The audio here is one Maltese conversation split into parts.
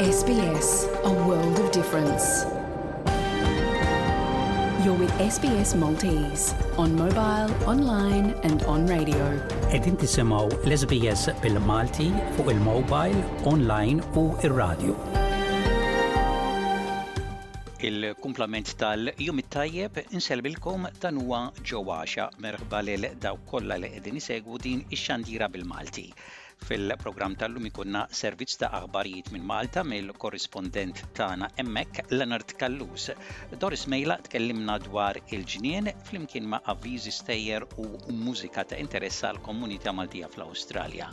SBS, a world of difference. You're with SBS Maltese on mobile, online and on radio. Edin tisimaw l-SBS bil-Malti fuq il-mobile, online u il-radio. Il-kumplament tal-jum it-tajjeb inselbilkom dan huwa ġo għaxa merħba lil dawk kollha li qegħdin isegwu din ix-xandira bil-Malti. Fil-programm tal-lum ikunna servizz ta' aħbarijiet minn Malta mill-korrispondent tagħna hemmhekk Leonard Kallus. Doris Mejla tkellimna dwar il-ġnien flimkien ma' avviżi stejjer u mużika ta' interess għall-komunità Maltija fl-Awstralja.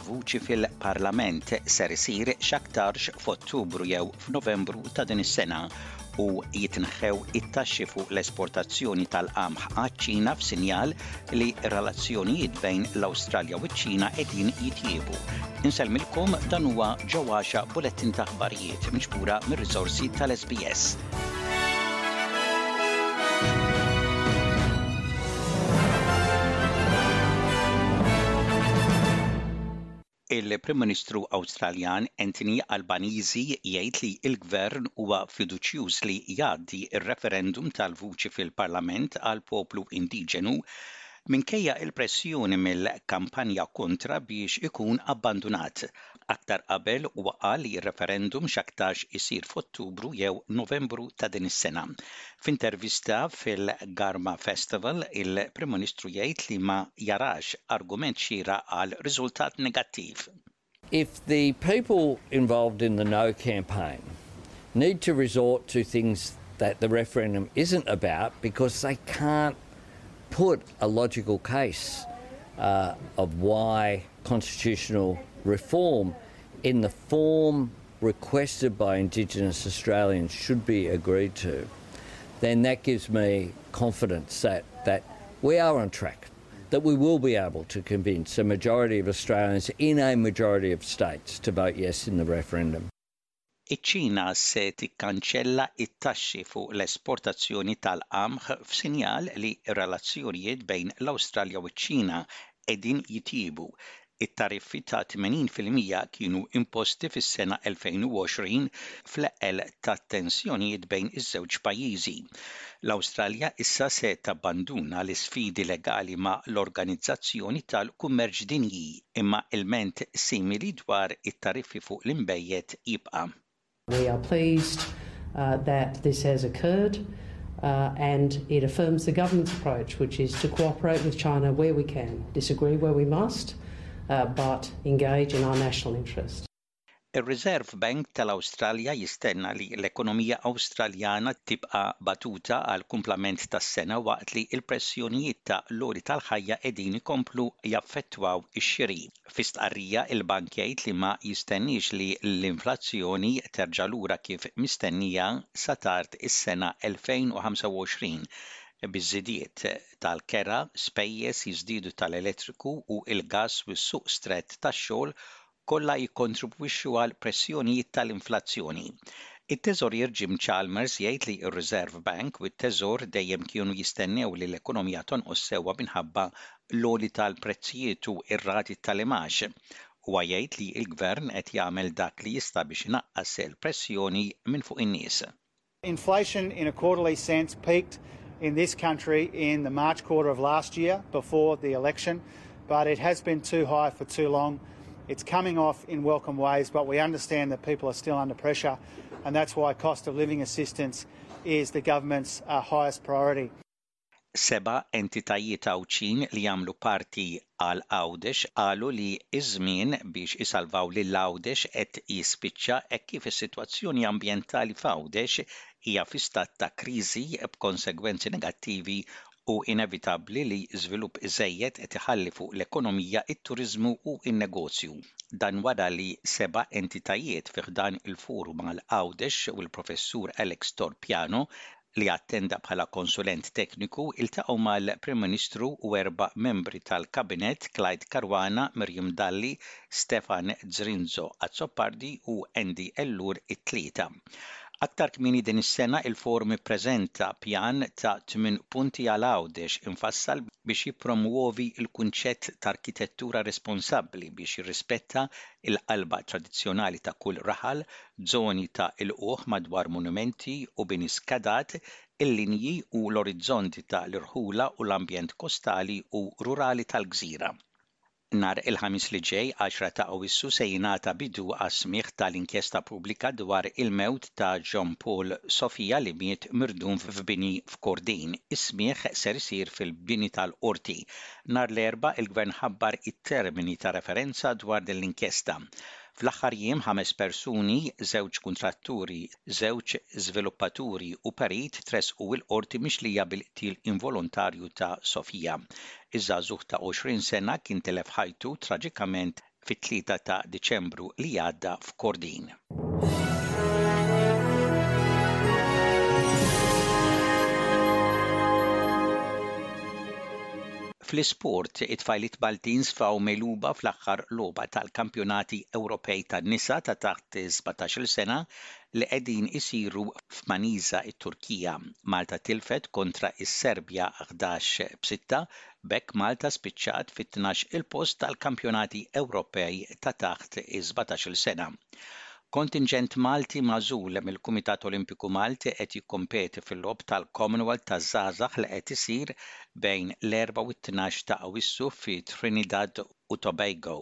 Vuċi fil-Parlament ser isir x'aktarx f'Ottubru jew f'Novembru ta' din is-sena u jitneħħew it-taxxi fuq l-esportazzjoni tal-qamħ għaċ-Ċina f'sinjal li r-relazzjonijiet bejn l-Awstralja u ċ-Ċina qegħdin jitjiebu. Insellmilkom dan huwa Ġewwaxa Bullettin ta' Aħbarijiet miġbura mir-riżorsi tal-SBS. Il-Prim Ministru Awstraljan Anthony Albanese jgħid li l-Gvern huwa fiduċjuż li jgħaddi r-referendum tal-vuċi fil-Parlament għall-poplu indiġenu minkejja l-pressjoni mill-kampanja kontra biex ikun abbandunat aktar qabel huwa qal li r-referendum x'aktarx isir f'Ottubru jew Novembru ta' din is-sena. F'intervista fil-Garma Festival, il-Prim Ministru jgħid li ma jarax argument xieraq għal riżultat negattiv. If the people involved in the no campaign need to resort to things that the referendum isn't about because they can't put a logical case uh, of why constitutional reform in the form requested by Indigenous Australians should be agreed to, then that gives me confidence that, that we are on track, that we will be able to convince a majority of Australians in a majority of states to vote yes in the referendum. Iċ-Ċina se tikkanċella t-taxxi fuq l-esportazzjoni tal-qamħ f'sinjal li r-relazzjonijiet bejn l-Awstralja u ċ-Ċina qegħdin jitjiebu. It-tariffi ta' 80 fil-mija kienu imposti fis-sena 2020 fl-eqqel tat-tensjonijiet bejn iż-żewġ pajjiżi. L-Awstralja issa se tabbanduna l-isfidi legali ma' l-Organizzazzjoni tal-Kummerċ Dinji, imma il-ment simili dwar it-tariffi fuq l-imbejjet jibqa'. We are pleased uh, that this has occurred. Uh, and it affirms the government's approach, which is to cooperate with China where we can, disagree where we must, uh, but engage in our national interest. Ir-Reserve Bank tal-Awstralja jistenna li l-ekonomija Awstraljana tibqa' batuta għall-kumplament tas-sena waqt li l-pressjonijiet ta' l-għoli tal-ħajja qegħdin ikomplu jaffettwaw ix-xiri. Fi stqarrija, il-bank jgħid li ma jistenniex li l-inflazzjoni terġa' lura kif mistennija sa tard is-sena 2025, biż-żidiet tal-kera, spejjeż jiżdiedu tal-elettriku u l-gass u s-suq strett tax-xogħol kollha jikkontribwixxu għal pressjonijiet tal-inflazzjoni. It-Teżorier Jim Chalmers jgħid li r-Reserve Bank u t-Teżor dejjem kienu jistennew li l-ekonomija tonqos sewwa minħabba l-għoli tal-prezzijiet u r-rati tal-imgħax. Huwa jgħid li l-Gvern qed jagħmel dak li jista' biex inaqqas il-pressjoni minn fuq in-nies. Inflation in a quarterly sense peaked in this country in the March quarter of last year before the election, but it has been too high for too long. It's coming off in welcome ways, but we understand that people are still under pressure, and that's why cost of living assistance is the government's uh, highest priority. Seba' entitajiet Għawdxin li jagħmlu parti għal Għawdex qalu li ż-żmien biex isalvaw lil Għawdex qed jispiċċa hekk kif is-sitwazzjoni ambjentali f'Għawdex hija fi stat ta' kriżi b'konsegwenzi negattivi u inevitabbli li żvilupp iżejjed qed iħalli fuq l-ekonomija, it-turiżmu u n-negozju. Dan wara li seba' entitajiet fi ħdan il-Forum għal Għawdex u l-Professur Alex Torpiano li attenda bħala konsulent tekniku, iltaqgħu mal-Prim Ministru u erba' membri tal-Kabinett, Clyde Caruana, Miriam Dalli, Stefan Zrinzo Azzopardi u Andy Ellul it-Tlieta. Aktar kmieni din is-sena il-Forum ippreżenta pjan ta' tmien punti għal Għawdex imfassal biex jippromwovi l-kunċett ta' arkitettura responsabbli biex jirrispetta l-qalba tradizzjonali ta' kull raħal f'żoni ta' ilqugħ madwar monumenti u bini skadat, il-linji u l-orizzonti ta' l-irħula u l-ambjent kostali u rurali tal-gżira. Nhar il-Ħamis li ġej, għaxra ta' Awwissu se jingħata bidu għas-smigħ ta' l-inkjesta pubblika dwar il-mewt ta' Jean Paul Sofia li miet mirdum f'bini f'Kordin. Is-smigħ ser isir fil-bini tal-Qorti. Nhar l-Erbgħa il-Gvern ħabbar it-termini ta' referenza dwar din l-inkjesta. Fl-aħħar jiem ħames persuni, żewġ kuntratturi, żewġ żviluppaturi u perit tressqu l-Qorti mixlija bil-qtil involontarju ta' Sofia. Iż-żagħżugħ ta' 20 sena kien telef ħajtu traġikament fit-tlieta ta' Diċembru li għadda f'Kordin. Fl-isport, it-tfajliet Maltin sfaw megħluba fl-aħħar logħba tal-Kampjonati Ewropej tan-Nisa ta' taħt is-sbatax-il sena li qegħdin isiru f'Manisa, it-Turkija. Malta tilfet kontra s-Serbja ħdax b'sitta, b'hekk Malta spiċċat fit-tnax-il post tal-Kampjonati Ewropej ta' taħt is-sbatax-il sena. Kontinġent Malti magħżul mill-Kumitat Olimpiku Malti qed jikkompeti fil-Logħob tal-Commonwealth taż-Żgħażagħ li qed isir bejn l-Erbgħa u t-Tnax ta' Awwissu fi Trinidad u Tobago.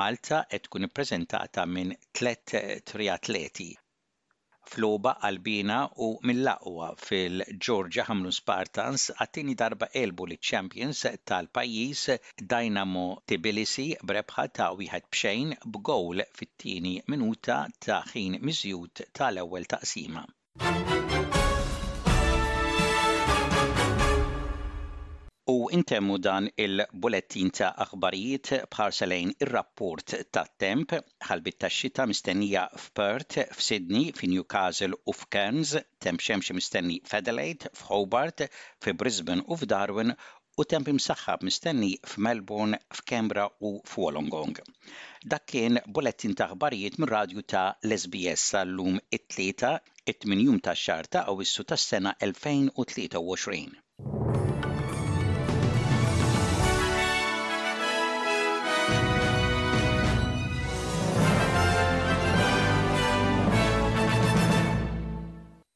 Malta qed tkun ippreżentata minn tliet triatleti f'logħba qalbiena u mill-aqwa fil-Georgia Hamlun Spartans għat-tieni darba għelbu liċ-champions tal-pajjiż Dynamo Tbilisi b'rebħa ta' wieħed b'xejn b'gowl fit-tieni minuta ta' ħin miżjud ta' l-ewwel taqsima. U intemmu dan il-bulettin ta' aħbarijiet b'ħarsa lejn ir-rapport tat-temp, ħalbiet tax-xita mistennija f'Perth, f'Sydney, fi Newcastle u f'Cairns, temp xemxi mistenni f'Adelaide, f'Hobart, fi Brisbane u f'Darwin u temp imsaħħab mistenni f'Melbourne, f'Canberra u f'Wollongong. Dak kien bulettin ta' aħbarijiet mir-radju ta' l-SBS sa llum it-Tlieta, it-tmien jum tax-xahar ta' Awwissu tas-sena 2023.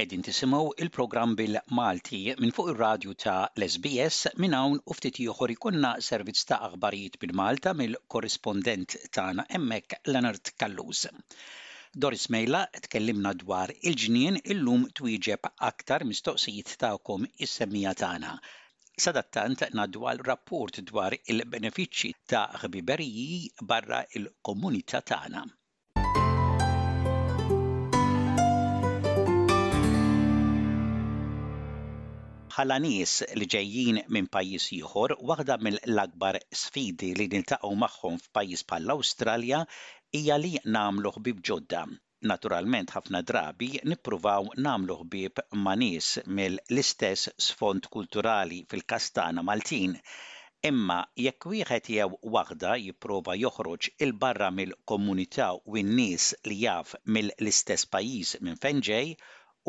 Qegħdin tisimgħu il-programm bil-Malti minn fuq ir-radju ta' l-SBS. Minn hawn u ftit ieħor jkollna servizz ta' aħbarijiet minn Malta mill-korrispondent tagħna hemmhekk Leonard Callus. Doris Mejla tkellimna dwar il-ġnien illum twieġeb aktar mistoqsijiet tagħkom is-semmija tagħna. Sadattant ngħaddu għal rapport dwar il-benefiċċji ta' ħbiberiji barra l-komunità tagħna. Bħala nies li ġejjin minn pajjiż ieħor, waħda mill-akbar sfidi li niltaqgħu magħhom f'pajjiż bħall-Awstralja hija li nagħmlu ħbieb ġodda. Naturalment ħafna drabi nippruvaw nagħmlu ħbieb ma' nies mill-istess sfond kulturali, fil-każ tagħna Maltin. Imma jekk wieħed jew waħda jipprova joħroġ 'il barra mill-komunità u n-nies li jaf mill-istess pajjiż minn fejn ġej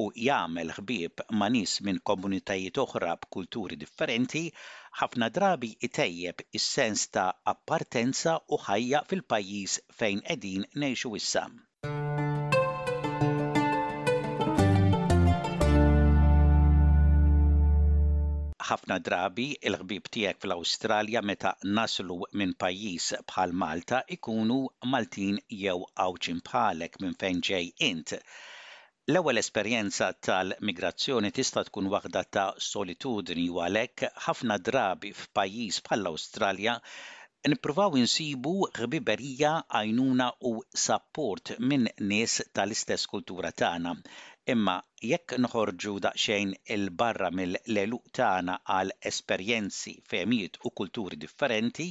u jagħmel ħbieb ma' nies minn komunitajiet oħra b'kulturi differenti, ħafna drabi jtejjeb is-sens ta' appartenza u ħajja fil-pajjiż fejn qegħdin ngħixu issa. Ħafna drabi l-ħbieb tiegħek fl-Awstralja meta naslu minn pajjiż bħal Malta jkunu Maltin jew Għawdxin bħalek minn fejn ġej int. L-ewwel esperjenza tal-migrazzjoni tista' tkun waħda ta' solitudni u għalhekk ħafna drabi f'pajjiż bħall-Awstralja nippruvaw insibu ħbiberija, għajnuna u sapport minn nies tal-istess kultura tagħna. Imma jekk noħorġu daqsxejn 'il barra mill-għeluq tagħna għal esperjenzi, fehmiet u kulturi differenti,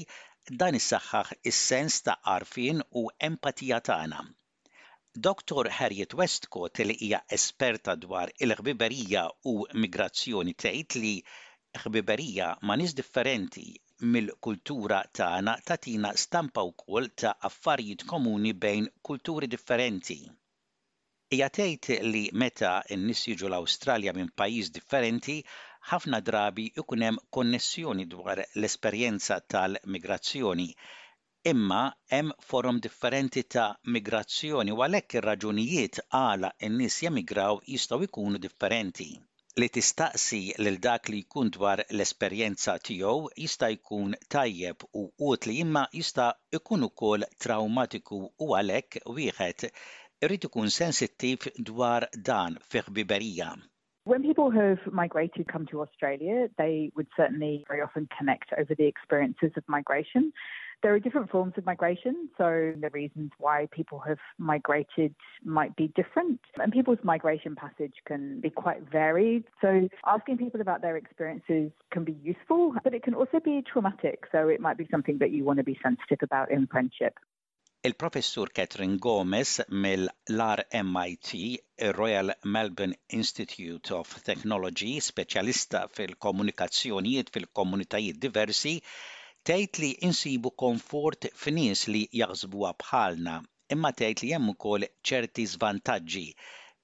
dan isaħħaħ is-sens ta' għarfien u empatija tagħna. Dottor Harriet Westcott li hija esperta dwar il-ħbiberija u migrazzjoni tgħid li ħbiberija ma' nies differenti mill-kultura tagħna tagħtina stampa wkoll ta' affarijiet komuni bejn kulturi differenti. Hija tgħid li meta n-nies jiġu l-Awstralja minn pajjiż differenti, ħafna drabi jkun hemm konnessjoni dwar l-esperjenza tal-migrazzjoni, Imma hemm forom differenti ta' migrazzjoni u għalhekk ir-raġunijiet għala n-nies jemigraw jistgħu jkunu differenti. Li tistaqsi lil dak li jkun dwar l-esperjenza tiegħu jista' jkun tajjeb u utli imma jista' jkun ukoll trawmatiku u għalhekk wieħed irid ikun sensittiv dwar dan fi ħbiberija. When people have migrated come to Australia, they would certainly very often connect over the experiences of migration. There are different forms of migration, so the reasons why people have migrated might be different, and people's migration passage can be quite varied. So, asking people about their experiences can be useful, but it can also be traumatic, so it might be something that you want to be sensitive about in friendship. Il-Professur Catherine Gomes mill-RMIT, ir-Royal Melbourne Institute of Technology, speċjalista fil-komunikazzjonijiet fil-komunitajiet diversi, tgħid li insibu konfort f'nies li jaħsbuha bħalna, imma tgħid li hemm ukoll ċerti żvantaġġi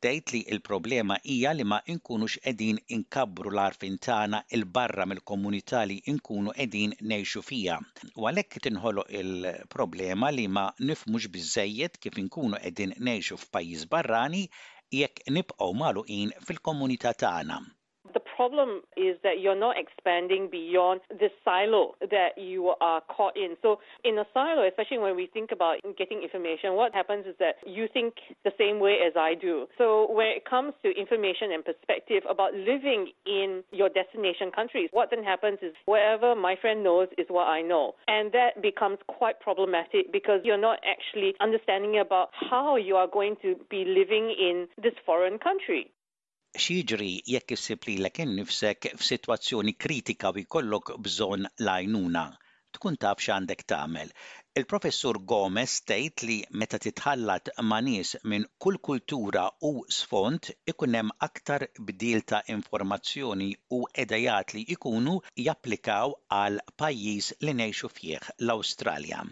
Tgħid li l-problema hija li ma nkunux qegħdin inkabbru l-għarfien tagħna 'l barra mill-komunità li nkunu qegħdin ngħixu fiha u għalhekk tinħoloq il-problema li ma nifhmux biżżejjed kif inkunu qegħdin ngħixu f'pajjiż barrani jekk nibqgħu magħluqin fil-komunità tagħna. the problem is that you're not expanding beyond the silo that you are caught in. So in a silo, especially when we think about getting information, what happens is that you think the same way as I do. So when it comes to information and perspective about living in your destination countries, what then happens is whatever my friend knows is what I know. And that becomes quite problematic because you're not actually understanding about how you are going to be living in this foreign country. X'jiġri jekk issib lilek innifsek f'sitwazzjoni kritika u jkollok bżonn l-għajnuna? Tkun taf x'għandek tagħmel. Il-Professur Gomes tgħid li meta titħallat ma' nies minn kull kultura u sfond ikun hemm aktar bdil ta' informazzjoni u edejat li jkunu japplikaw għal pajjiż li ngħixu fih, l-Awstralja.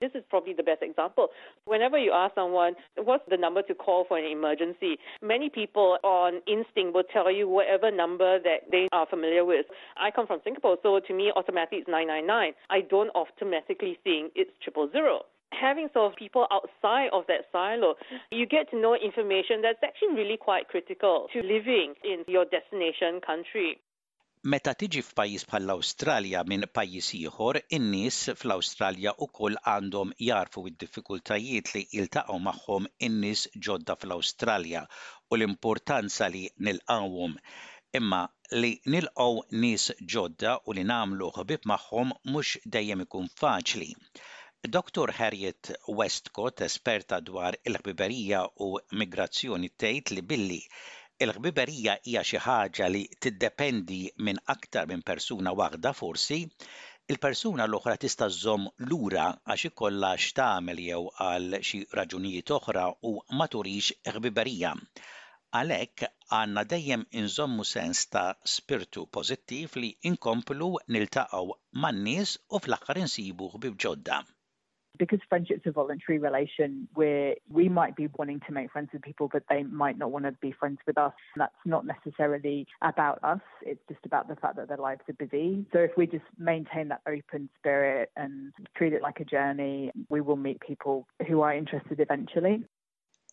This is probably the best example. Whenever you ask someone, what's the number to call for an emergency? Many people on instinct will tell you whatever number that they are familiar with. I come from Singapore, so to me, automatically it's 999. I don't automatically think it's triple zero having sort of people outside of that silo, you get to know information that's actually really quite critical to living in your destination country. Meta tiġi f'pajjiż bħall-Awstralja minn pajjiż ieħor, in-nies fl-Awstralja ukoll għandhom jagħrfu d-diffikultajiet li jiltaqgħu magħhom in-nies ġodda fl-Awstralja u l-importanza li nilqgħuhom. Imma li nilqgħu nies ġodda u li nagħmlu ħbieb magħhom mhux dejjem ikun faċli. Dottor Harriet Westcott, esperta dwar il-ħbiberija u migrazzjoni tgħid li billi l-ħbiberija hija xi ħaġa li tiddependi minn aktar minn persuna waħda forsi, il-persuna l-oħra tista' żżomm lura għax ikollha x'tagħmel jew għal xi raġunijiet oħra u ma turix ħbiberija. Għalhekk, għandna dejjem inżommu sens ta' spirtu pożittiv li inkomplu niltaqgħu man-nies u fl-aħħar insibu ħbib ġodda. because friendship's a voluntary relation where we might be wanting to make friends with people, but they might not want to be friends with us. That's not necessarily about us. It's just about the fact that their lives are busy. So if we just maintain that open spirit and treat it like a journey, we will meet people who are interested eventually.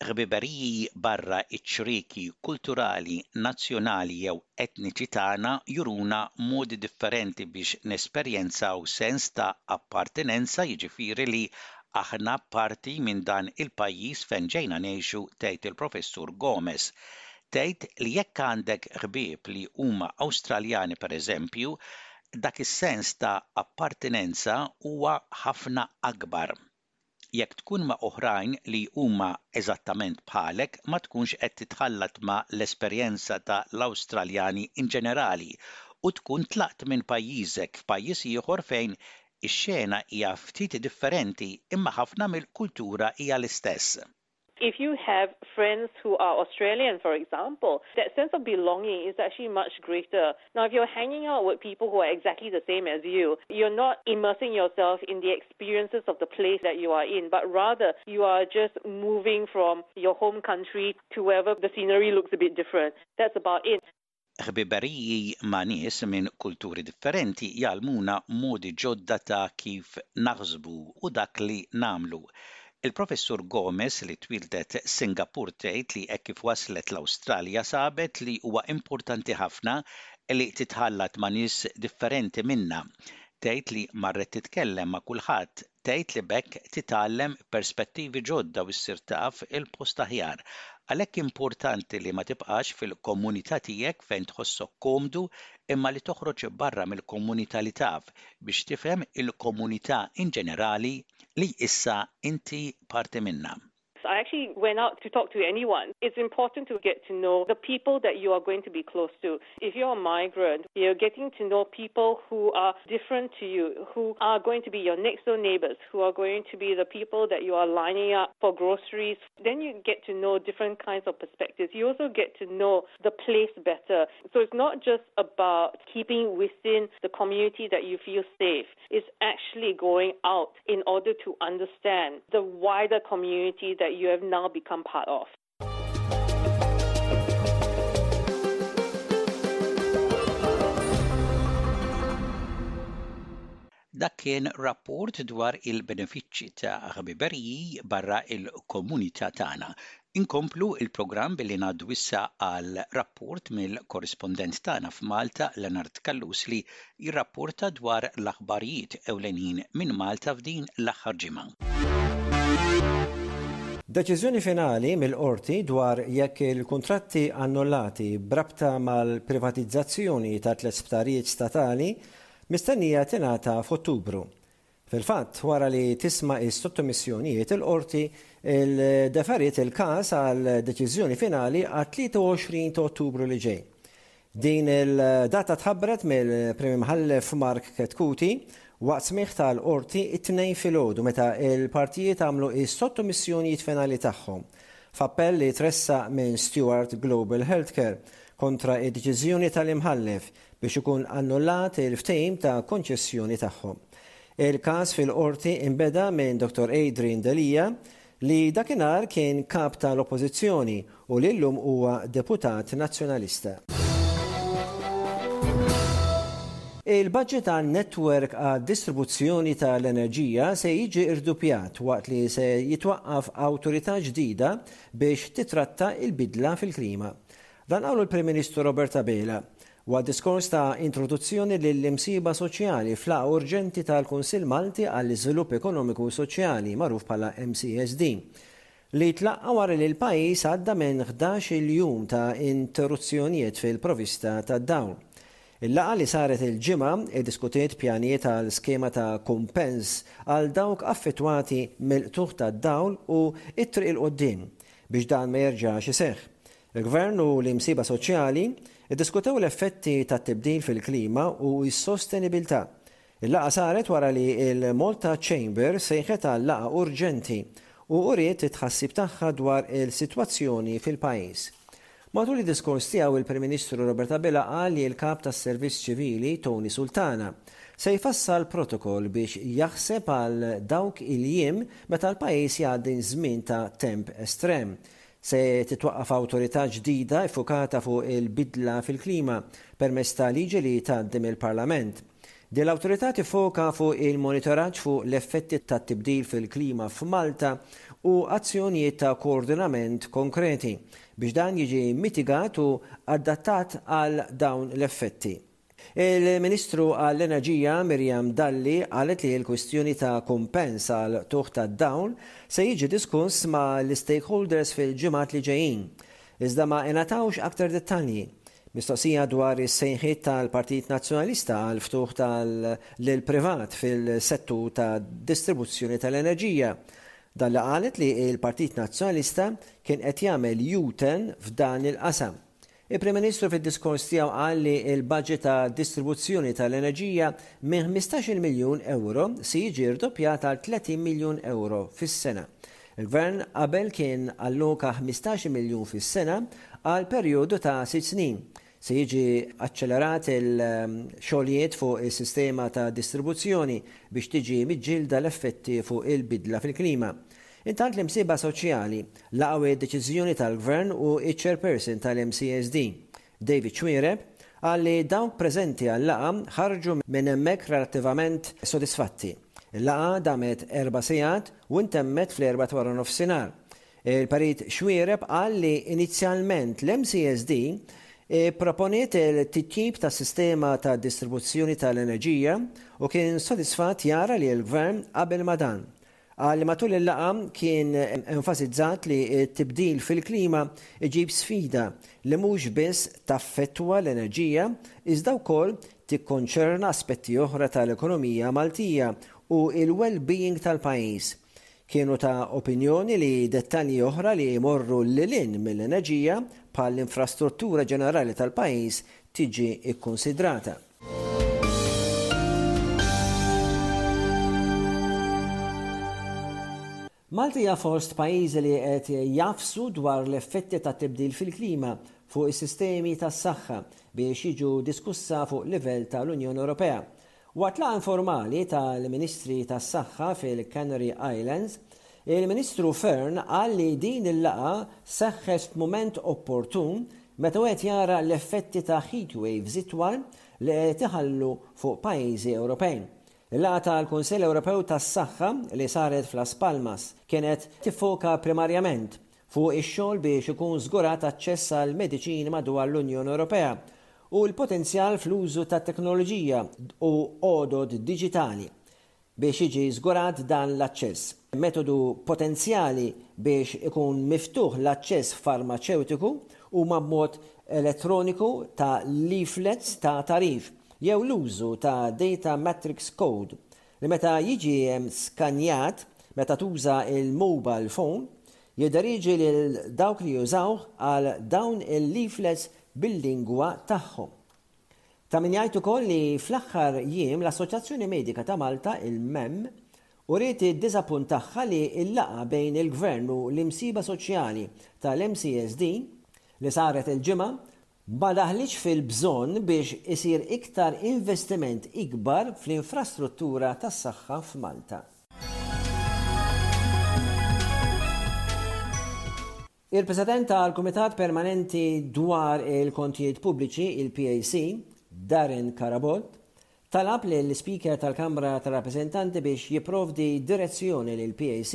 ħbiberiji barra ċ-ċrieki kulturali, nazzjonali jew etniċi tagħna juruna modi differenti biex nesperjenzaw sens ta' appartenenza, jiġifieri li aħna parti minn dan il-pajjiż fejn ġejna ngħixu, tgħid il-Professur Gomes. Tgħid li jekk għandek ħbieb li huma Awstraljani pereżempju, dak is-sens ta' appartenenza huwa ħafna akbar. Jekk tkun ma' oħrajn li huma eżattament bħalek ma tkunx qed titħallat ma' l-esperjenza ta' l-Awstraljani in ġenerali u tkun tlaqt minn pajjiżek f'pajjiż ieħor fejn ix-xena hija ftit differenti imma ħafna mill-kultura hija l-istess. if you have friends who are Australian, for example, that sense of belonging is actually much greater. Now, if you're hanging out with people who are exactly the same as you, you're not immersing yourself in the experiences of the place that you are in, but rather you are just moving from your home country to wherever the scenery looks a bit different. That's about it. Ħbiberiji ma' nies minn kulturi differenti jgħallmuna modi ġodda ta' kif naħsbu u dak li nagħmlu. Il-Professur Gomes li twieldet Singapur tgħid li hekk kif waslet l-Awstralja sabet li huwa importanti ħafna li titħallat ma' nies differenti minnha. Tgħid li marret titkellem ma' kulħadd Tgħid li b'hekk titgħallem perspettivi ġodda u ssir taf il-post aħjar. Għalhekk importanti li ma tibqax fil-komunità tiegħek fejn tħossok komdu imma li toħroġ barra mill-komunità li taf biex tifhem il-komunità inġenerali li issa inti parti minnha. I actually went out to talk to anyone. It's important to get to know the people that you are going to be close to. If you're a migrant, you're getting to know people who are different to you, who are going to be your next door neighbors, who are going to be the people that you are lining up for groceries. Then you get to know different kinds of perspectives. You also get to know the place better. So it's not just about keeping within the community that you feel safe, is actually going out in order to understand the wider community that you have now become part of. Dak kien rapport dwar il-benefiċċji ta' ħbiberiji barra il-komunità tagħna. Inkomplu l-programm billi ngħaddu issa għal rapport mill-korrispondent tagħna f'Malta, Leonard Callus li jirrapporta dwar l-aħbarijiet ewlenin minn Malta f'din l-aħħar ġimgħa. Deċiżjoni finali mill-Qorti dwar jekk il-kuntratti annullati b'rabta mal-privatizzazzjoni ta' tliet sptarijiet statali mistennija tingħata f'Ottubru. Fil-fatt, wara li tisma' s-sottomissjonijiet, il-Qorti ddeferiet il-każ għal deċiżjoni finali għat-23 ta' Ottubru li ġej. Din il-data tħabbret mill-Prim Imħallef Mark Chetcuti waqt smigħ tal-Qorti t-Tnejn filgħodu meta l-partijiet għamlu s-sottomissjonijiet finali tagħhom f'appell li tressaq minn Steward Global Healthcare kontra d-deċiżjoni tal-Imħallef biex ikun annullat il-ftehim ta' konċessjoni tagħhom. Il-każ fil-Qorti inbeda minn Dottor Adrian Delia li dakinhar kien Kap ta' l-Oppożizzjoni u li llum huwa Deputat Nazzjonalista. Il-budget għan-netwerk għad-distribuzzjoni ta' l-enerġija se jiġi irdupjat waqt li se jitwaqqaf awtorità ġdida biex titratta l-bidla fil-klima. Dan qalu l-Prim Ministru Robert Abela waqt diskors ta' introduzzjoni lill-Imsieħba Soċjali f'laqgħa urġenti tal-Kunsill Malti għall-Iżvilupp Ekonomiku u Soċjali, magħruf bħala MCSD, li tlaqqa' wara li l-pajjiż għadda minn ħdax-il jum ta' interruzzjonijiet fil-provista tad-dawl. Il-laqgħa li saret il-Ġimgħa iddiskutiet pjanijiet għal skema ta' kumpens għal dawk affettwati mill-qtugħ tad-dawl u t-triq 'il quddiem biex dan ma jerġax iseħħ. Il-Gvern u l-imsieba soċjali ddiskutew l-effetti tat-tibdil fil-klima u s-sostenibilità. Il-laqgħa saret wara li l-Malta Chamber sejħet għal laqgħa urġenti u uriet it-tħassib tagħha dwar il-sitwazzjoni fil-pajjiż. Matul id-diskors tiegħu il-Prim Ministru Robert Abela qal li l-Kap tas-Servizz Ċivili Tony Sultana se jfassal protokoll biex jaħseb għal dawk il-jiem meta l-pajjiż jgħaddi żmien ta' temp estrem Se titwaqqaf awtorità ġdida ffukata fuq il-bidla fil-klima permezz ta' liġi li tgħaddi mill-Parlament. Din l-awtorità tiffoka fuq il-monitoraġġ fuq l-effetti tat-tibdil fil-klima f'Malta u azzjonijiet ta' koordinament konkreti biex dan jiġi mitigat u adattat għal dawn l-effetti. Il-Ministru għall-Enerġija Miriam Dalli qalet li l-kwistjoni ta' kumpens għall-qtugħ tad-dawl se jiġi diskuss ma' l-istakeholders fil-ġimgħat li ġejjin. Iżda ma ingħatawx aktar dettalji. Mistoqsija dwar is-sejħiet tal-Partit Nazzjonalista għal ftuħ tal-privat fil-settur tad-distribuzzjoni tal-enerġija, Dalli qalet li l-Partit Nazzjonalista kien qed jagħmel U-turn f'dan il-qasam. Il-Prim Ministru fid-diskors tiegħu qal li l-baġit ta' distribuzzjoni tal-enerġija minn ħmistax-il miljun ewro se jiġi rdoppjat għal tletin miljun ewro fis-sena. Il-Gvern qabel kien alloka ħmistax-il miljun fis-sena għal perjodu ta' sitt snin. Se jiġi aċċelerat il-xogħlijiet fuq is-sistema ta' distribuzzjoni biex tiġi miġġielda l-effetti fuq il-bidla fil-klima. Intant l-imsieħba soċjali laqgħu d-deċiżjoni tal-Gvern u ċ-Chairperson tal-MCSD, David Xuereb, qal li dawk preżenti għal-laqgħa ħarġu minn hemmhekk relattivament sodisfatti. Il-laqgħa damet erba' sigħat u ntemmet fl-erbgħa ta' waranofsinhar. Il-Perit Xuereb qal li inizjalment l-MCSD ipproponiet il-titjib tas-sistema ta' distribuzzjoni tal-enerġija u kien sodisfatt jara li l-Gvern qabel ma' dan. Qal li matul il-laqgħa kien enfasizzat li t-tibdil fil-klima jġib sfida li mhux biss taffettwa l-enerġija iżda wkoll tikkonċerna aspetti oħra tal-ekonomija Maltija u l-well-being tal-pajjiż. Kienu ta' opinjoni li dettalji oħra li jmorru lil hinn mill-enerġija bħall-infrastruttura ġenerali tal-pajjiż tiġi kkunsidrata. Malta hija fost pajjiżi li qed jafsu dwar l-effetti tat-tibdil fil-klima fuq is-sistemi tas-saħħa biex jiġu diskussa fuq livell tal-Unjoni Ewropea. Waqt laqgħa informali tal-Ministri tas-Saħħa fil-Canary Islands, Il-Ministru Fearne qal li din il-laqgħa seħħet f'mument opportun meta wieħed jara l-effetti ta' heatwaves itwal li qed iħallu fuq pajjiżi Ewropej. Il-laqgħa tal-Kunsill Ewropew tas-Saħħa li saret f'Las Palmas kienet tiffoka primarjament fuq ix-xogħol biex ikun żgurat aċċess għal mediċini madwar l-Unjoni Ewropea u l-potenzjal fl-użu tat-teknoloġija u għodod diġitali Biex jiġi żgurat dan l-aċċess, metodu potenzjali biex ikun miftuħ l-aċċess farmaċewtiku huma b'mod elettroniku ta' leaflets ta' tagħrif jew l-użu ta' data matrix code li meta jiġi skanjat meta tuża l-mobile phone jidderieġi lil dawk li jużawh għal dawn il-leaflets bil-lingwa tagħhom. Ta' min jgħid ukoll li fl-aħħar jiem l-Assoċjazzjoni Medika ta' Malta, il-MEM, uriet id-diżappunt tagħha li l-laqgħa bejn il-Gvern u l-Imsieba Soċjali tal-MCSD, li saret il-Ġimgħa, ma daħlitx fil-bżonn biex isir iktar investiment ikbar fl-infrastruttura tas-saħħa f'Malta. Il-President tal-Kumitat Permanenti dwar il-Kontijiet Pubbliċi, il-PAC, Darren Carabott, talab lill-Ispeaker tal-Kamra tar-Rappreżentanti biex jipprovdi direzzjoni lill-PAC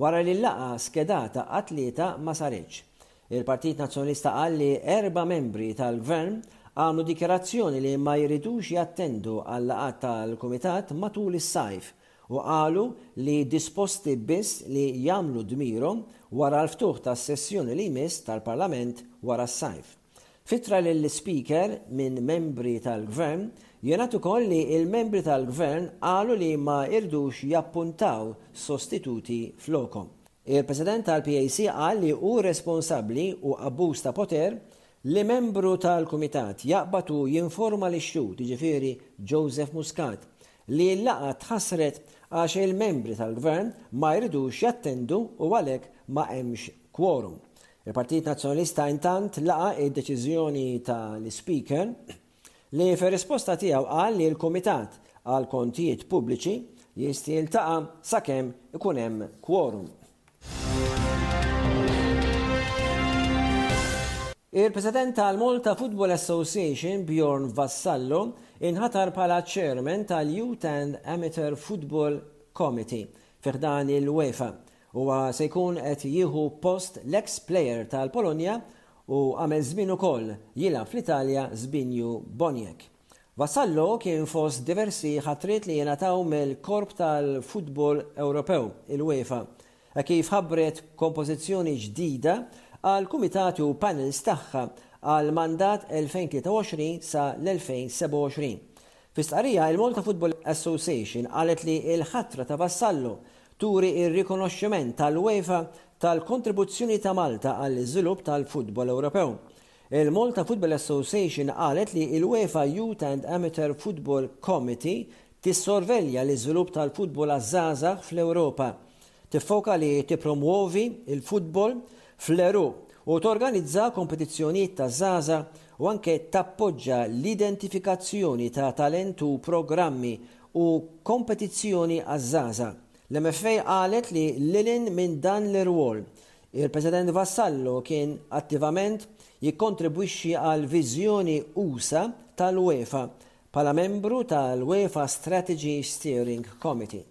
wara li l-laqgħa skedata għat-Tlieta ma saritx. Il-Partit Nazzjonalista qal li erba' membri tal-Gvern għamlu dikjarazzjoni li ma jridux jattendu għal-laqgħat tal-Kumitat matul is-sajf u qalu li disposti biss li jagħmlu dmirhom wara l-ftuħ tas-sessjoni li jmiss tal-Parlament wara s-sajf. F'ittra lill-Ispeaker minn membri tal-Gvern, jingħad ukoll li l-membri tal-Gvern qalu li ma jridux jappuntaw sostituti flokhom. Il-President tal-PAC qal li hu responsabbli u abbuż ta' poter li membru tal-Kumitat jaqbad u jinforma lix-xhud, jiġifieri Joseph Muscat, li l-laqgħa tħassret għax il-membri tal-Gvern ma jridux jattendu u għalhekk ma hemmx kworum. Il-Partit Nazzjonalista intant laqa' d-deċiżjoni tal-Ispeaker li fir-risposta tiegħu qal li l-Kumitat għall-Kontijiet Pubbliċi jist jiltaqa' sakemm ikun hemm kworum. Il-President tal-Malta Football Association, Bjorn Vassallo, inħatar bħala chairman tal-Youth and Amateur Football Committee fiħdan il-UEFA. Huwa se jkun qed jieħu post l-ex player tal-Polonja u għamel żmien ukoll jilgħab fl-Italja Zbigniew Boniek. Vassallo kien fost diversi ħatriet li ingħataw mill-korp tal-futbol Ewropew, il-UEFA, hekk kif ħabbret kompożizzjoni ġdida għall-kumitati u panels tagħha għall-mandat 2023 sa l-2027. Fi stqarrija, il-Malta Football Association qalet li l-ħatra ta' Vassallo turi r-rikonoxximent tal-UEFA tal-kontribuzzjoni ta' Malta għall-iżvilupp tal-futbol Ewropew. Il-Malta Football Association qalet li l-UEFA Youth and Amateur Football Committee tissorvelja l-iżvilupp tal-futbol għaż-żgħażagħ fl-Ewropa, tiffoka li tippromwovi l-futbol fl-għeruq u torganizza kompetizzjonijiet taż-żgħażagħ u anke tappoġġa l-identifikazzjoni ta' talent u programmi u kompetizzjoni għaż-żgħażagħ. L-MFA qalet li lil hinn minn dan l-irwol, Il-President Vassallo kien attivament jikkontribwixxi għal viżjoni usa' tal-UEFA bħala membru tal-UEFA Strategy Steering Committee.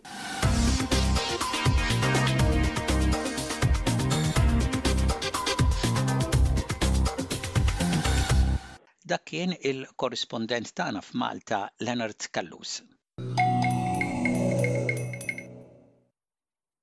Dak kien il-korrispondent tagħna f'Malta Leonard Callus.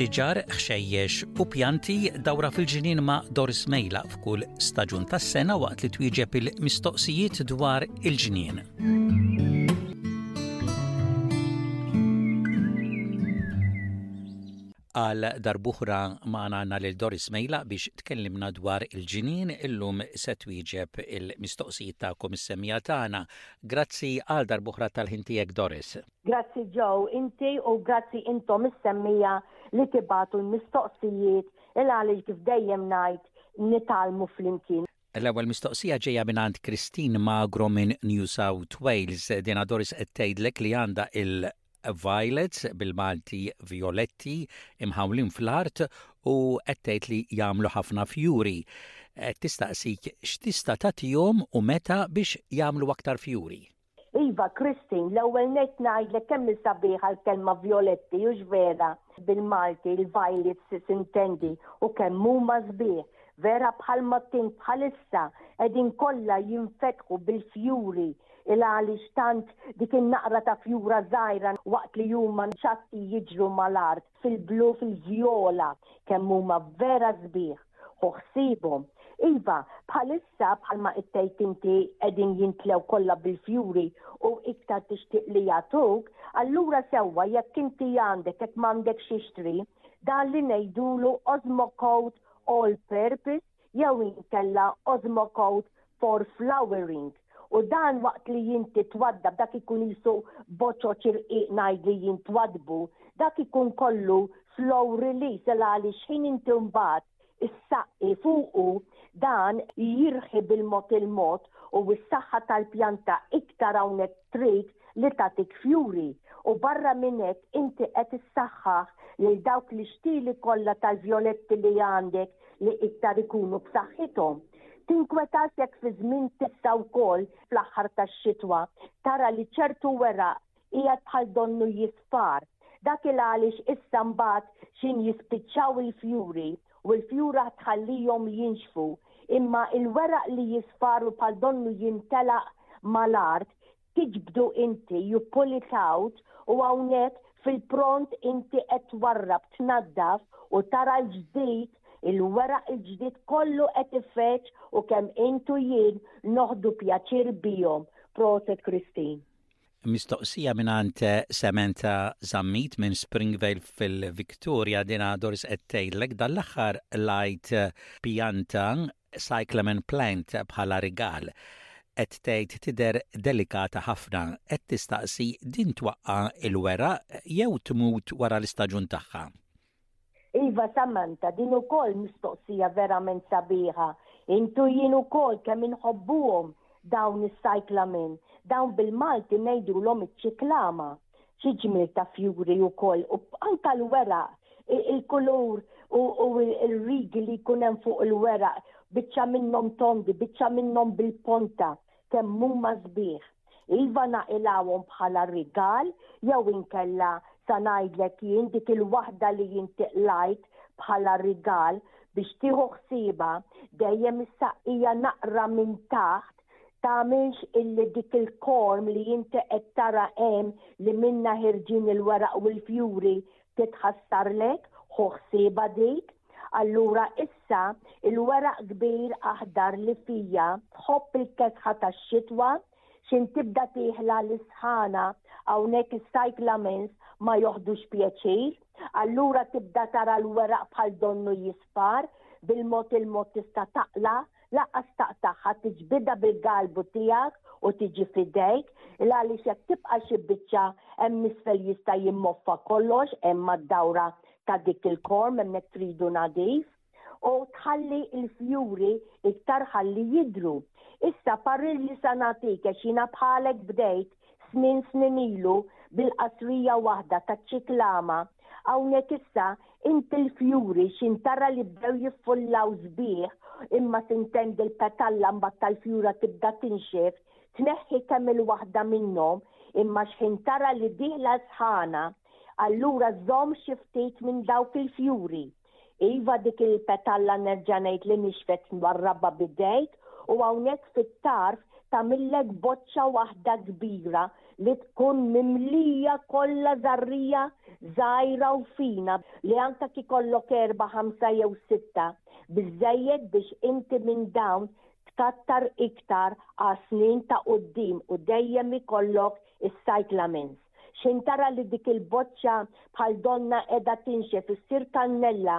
Siġar, ħxejjex u pjanti dawra fil-ġnien ma' Doris Mejla f'kull staġun tas-sena waqt li twieġeb il-mistoqsijiet dwar il-ġnien. Għal darb'oħra magħna għandna lil Doris Mejlaq biex tkellimna dwar il-ġinien, illum se twieġeb il-mistoqsijiet tagħkom is-semmiegħa tagħna. Grazzi għal darb'oħra tal-ħin tiegħek Doris. Grazzi Joe, inti u grazzi intom is-semmiegħa li tibagħtu l-mistoqsijiet il-għaliex kif dejjem ngħid nitgħallmu flimkien. L-ewwel mistoqsija ġejja minn għand Christine Magro minn New South Wales. Dina Doris qed tgħidlek li għandha il violets, bil-Malti vjoletti, imħawlin fl-art u qed tgħid li jagħmlu ħafna fjuri. Qed tistaqsik x'tista' tagħtihom u meta biex jagħmlu aktar fjuri. Iva, Christine, l-ewwel nett ngħidlek kemm hi sabiħa l-kelma vjoletti u x'vera bil-Malti il-violets sintendi u kemm huma sbieħ. Vera bħal ma tint bħalissa qegħdin kollha jinfetħu bil-fjuri Il-għaliex tant dik in-naqra ta' fjura żgħira waqt li huma mċatti jiġru mal-art fil-blu fil-vjola kemm huma vera sbieħ ħu ħsiebhom. Iva, bħalissa bħalma qed tgħid inti qegħdin jimtlew kollha bil-fjuri u iktar tixtieq li jagħtuk, allura sewwa jekk inti għandek jekk m'għandekx ixtri dan li ngħidulu Osmocote All Purpose jew inkella osmocote for flowering u dan waqt li inti twaddab dak ikun qisu boċoċ irqiq ngħid li jintwaddbu, dak ikun kollu slow release għal għaliex ħin inti mbagħad issaqqi fuqu dan jirħi bil-mod il-mod u s-saħħa tal-pjanta iktar hawnhekk trid li tagħtik fjuri u barra minn hekk inti qed issaħħaħ lil dawk l-ixtieli kollha tal-vjoletti li għandek li iktar ikunu b'saħħithom. Tinkwetax jekk fi żmien tissa wkoll fl-aħħar tax-xitwa tara li ċertu weraq qiegħed bħal donnu jisfar. Dak il-għaliex issa mbagħad x'ħin jispiċċaw il-fjuri u l-fjura tħallihom jinxfu, imma l-weraq li jisfaru bħal donnu jintelaq ma' l-art tiġbdu inti, you pull it out, u hawnhekk fil-pront inti qed twarrab, tnaddaf u tara l-ġdid, il-weraq il-ġdid kollu qed ifeġġ u kemm int u jien noħdu pjaċir bihom. Proset Christine. Mistoqsija mingħand Samantha Zammit minn Springvale fil-Victoria, dina Doris qed tgħidlek dan l-aħħar lajt pjanta cyclamen plant bħala rigal. Qed tgħid tidher delikata ħafna. Qed tistaqsi din twaqqa' il-weraq jew tmut wara l-istaġun tagħha. Iva Samantha din ukoll mistoqsija verament sabiħa. Intu jien ukoll kemm inħobbuhom dawn is-cyclamen. Dawn bil-Malti ngħidulhom iċ-ċiklama. Xi ġmiel ta' fjuri ukoll u anke l-weraq il-kulur u r-rigi li jkun hemm fuq il-weraq biċċa minnhom tondi, biċċa minnhom bil-ponta. kemm huma sbieħ. Iva naqilgħuhom bħala rigal jew inkella sa ngħidlek jien dik il-waħda li jien tiqlajt bħala rigal biex tieħu ħsiebha dejjem is-saqqija naqra minn taħt tagħmilx illi dik il-korm li inti qed tara hemm li minnha ħirġin il-weraq u l-fjuri Titħassarlek, ħu ħsiebha dik. Allura issa il-weraq kbir aħdar li fija tħobb il-kesħa tax-xitwa, x'in tibda tieħla l-isħana, hawnhekk is-cyclamens ma joħdux pjaċir, allura tibda tara l-weraq bħal donnu jispar, bil-mod il-mod tista' taqla' Lanqas taqtagħha tiġbidha bil-galbu tiegħek u tiġi f'idejk, il-għaliex jekk tibqa' xi biċċa hemm isfel jista' jimmoffa kollox hemm mad-dawra ta' dik il-korm hemmhekk tridu nadif. U tħalli l-fjuri iktar ħalli jidhru. Issa parir li sa nagħtik għax jiena bħalek bdejt snin snin ilu bil-qasrija waħda taċ-ċiklama, hawnhekk issa inti l-fjuri x'in tara li bdew jiffullaw sbieħ imma tintendi l-petalla mbagħad tal-fjura tibda tinxef, tneħħi kemm il-waħda minnhom imma x'ħin tara li dieħla s-sħana, allura żomm xi ftit minn dawk il-fjuri. Iva dik il-petalla nerġa' ngħid li nixfet twarrabha b'idejk u hawnhekk fit-tarf tagħmillek boċċa waħda kbira li tkun mimlija kollha żarrija żgħira u fina li anke jekk ikollok erbgħa ħamsa jew sitta, biżżejjed biex inti minn dawn tkattar iktar għas-snin ta' quddiem u dejjem ikollok is-cyclamens. Xejn tara li dik il-boċċa bħal donna qiegħda tinxef issir kannella,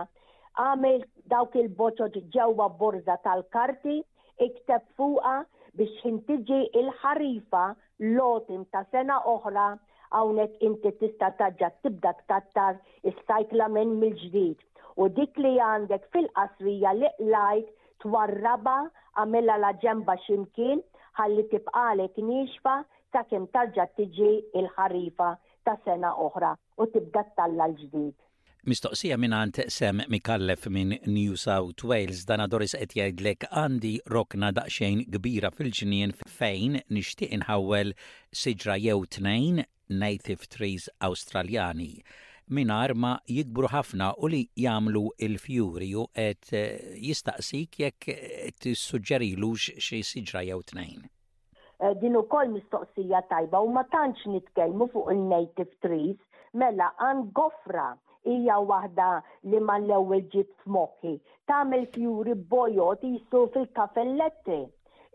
agħmel dawk il-boċoċ ġewwa borża tal-karti, ikteb fuqha biex ħin tiġi l-ħarifa, l-autumn ta' sena oħra, hawnhekk inti tista' terġa' tibda tkattar is-cyclamen mill-ġdid u dik li għandek fil-qasrija li qlajt twarrabha, agħmilha laġenbha xi mkien ħalli tibqagħlek niexfa sakemm tarġa' tiġi l-ħarifa ta' sena oħra u tibda ttalla' l-ġdid. Mistoqsija mingħand Sam Micallef minn New South Wales, dan Adoris qed jgħidlek għandi rokna daqsxejn kbira fil-ġnien fejn nixtieq inħawwel siġra jew tnejn native trees Awstraljani mingħajr ma jikbru ħafna u li jagħmlu l-fjuri u qed jistaqsik jekk tissuġġerilux xi siġra jew tnejn. Eh, din ukoll mistoqsija tajba u ma tantx nitkellmu fuq il-native trees, mela għan gofra hija waħda li mal-ewwel ġiet f'moħħi. Tagħmel fjuri bojot jisu fil-kafelletti.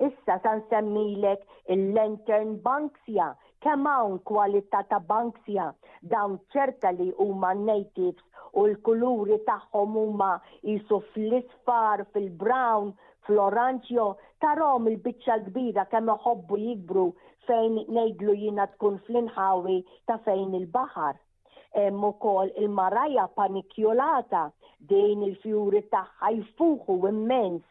Issa sa nsemmilek il-lantern Banksia, kemm hawn kwalità ta' Banksia, dawn ċerta li huma natives u l-kuluri tagħhom huma jisu fl-isfar, fil-brown, fl-oranġ jo tarahom il-biċċa l-kbira kemm iħobbu jikbru fejn ngħidlu jiena tkun fl-inħawi ta' fejn il-baħar. Hemm ukoll il-Maraja paniculata din il-fjuri tagħha jfuħu immens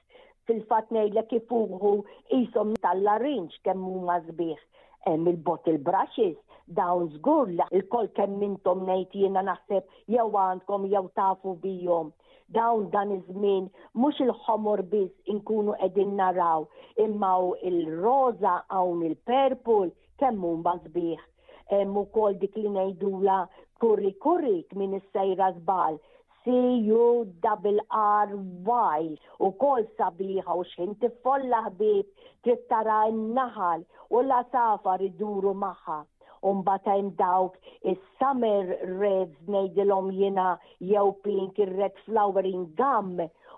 fil-fatt ngħidlek ifuħu qishom tal-larinġ kemm huma sbieħ. Hemm il-bottle brushes dawn żgur li lkoll kemm intom ngħid jiena naħseb jew għandkom jew tafu bihom. dawn dan iż-żmien mhux il-ħomor biss inkunu qegħdin naraw imma hu il-roża hawn il-purple kemm huma sbieħ. Hemm ukoll dik li ngħidula kurri kurri min is-sejra żball. C-U-R-R-Y u kol sabiħa u xħin tiffolla ħbib trid tara n-naħal u l-għasafar iduru magħha. U mbagħad hemm dawk is-summer reds ngħidilhom jiena jew pink ir-red flowering gum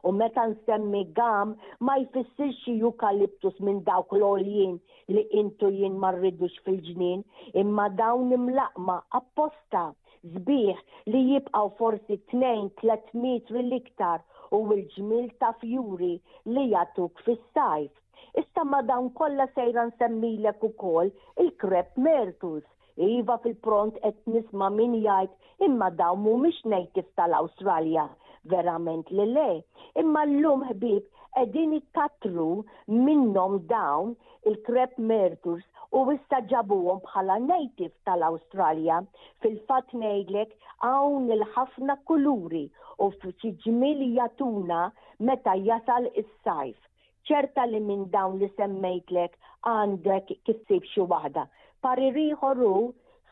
u meta nsemmi gum ma jfissirx xi eucalyptus minn dawk l-għoljin li int u jien ma rridux fil-ġnien imma dawn imlaqqma apposta sbieħ li jibqgħu forsi tnejn tliet metri l-iktar u l-ġmiel taf juri li jagħtuk fis-sajf. Issa ma' dawn kollha sejra nsemmilek ukoll il-Crep mertus. Iva fil-pront qed nisma' min jgħid imma dawn mhumiex native tal-Awstralja. Verament li le. Imma llum ħbieb qegħdin ikkattru minnhom dawn il-Crep mertus u issa ġabuhom bħala native tal-Awstralja. Fil-fatt ngħidlek hawn il-ħafna kuluri u xi ġmiel jagħtuna meta jasal is-sajf. Ċerta li minn dawn li semmejtlek għandek issib xi waħda. Parir ieħor hu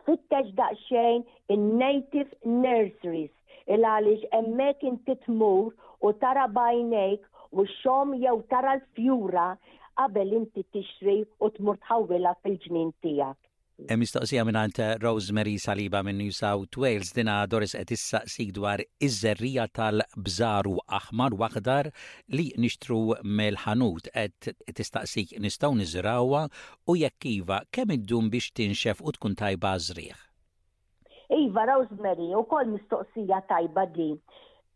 fittex daqsxejn in-native nurseries il għaliex hemmhekk inti tmur u tara b'għajnejk u xom jew tara l-fjura qabel inti tixtri u tmur tħawwilha fil-ġnien tiegħek. Mistoqsija mingħand Rosemary Saliba minn New South Wales, dina Doris qed issaqsik dwar iż-żerriegħa tal-bżaru aħmar u aħdar li nixtru mill-ħanut. Qed tistaqsik nistgħu niżrgħuha u jekk iva, kemm iddum biex tinxef u tkun tajba għaż-żrigħ? Iva, Rosemary, ukoll mistoqsija tajba din.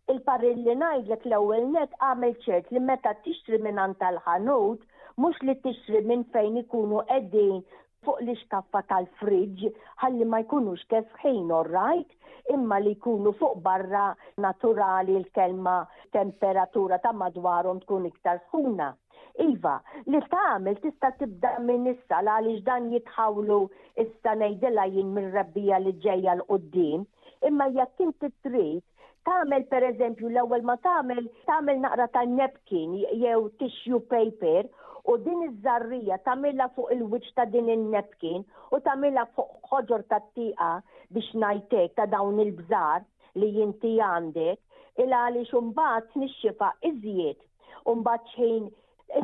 Il-parir li ngħidlek l-ewwel nett agħmel ċert li meta tixtri mingħand tal-ħanut, mhux li tixtri minn fejn ikunu qegħdin fuq l-ixkaffa tal-fridge ħalli ma jkunux kesħin, orrajt? Imma li jkunu fuq barra naturali l-kelma temperatura ta' madwarhom tkun iktar sħuna. Iva, li tagħmel tista' tibda minn issa l-għaliex dan jitħawlu issa ngħidilha jien mir-rebbiegħa li ġejja 'l quddiem, imma jekk inti trid tagħmel pereżempju l-ewwel ma tagħmel tagħmel naqra ta' napkin jew tissue paper u din iż-żarrija tagħmilha fuq il-wiċċ ta' din in-napkin u tagħmilha fuq ħoġor tat-tieqa biex ngħid hekk ta' dawn il-bżar li inti għandek il għaliex imbagħad tnixxifha iżjed. u mbagħad xħin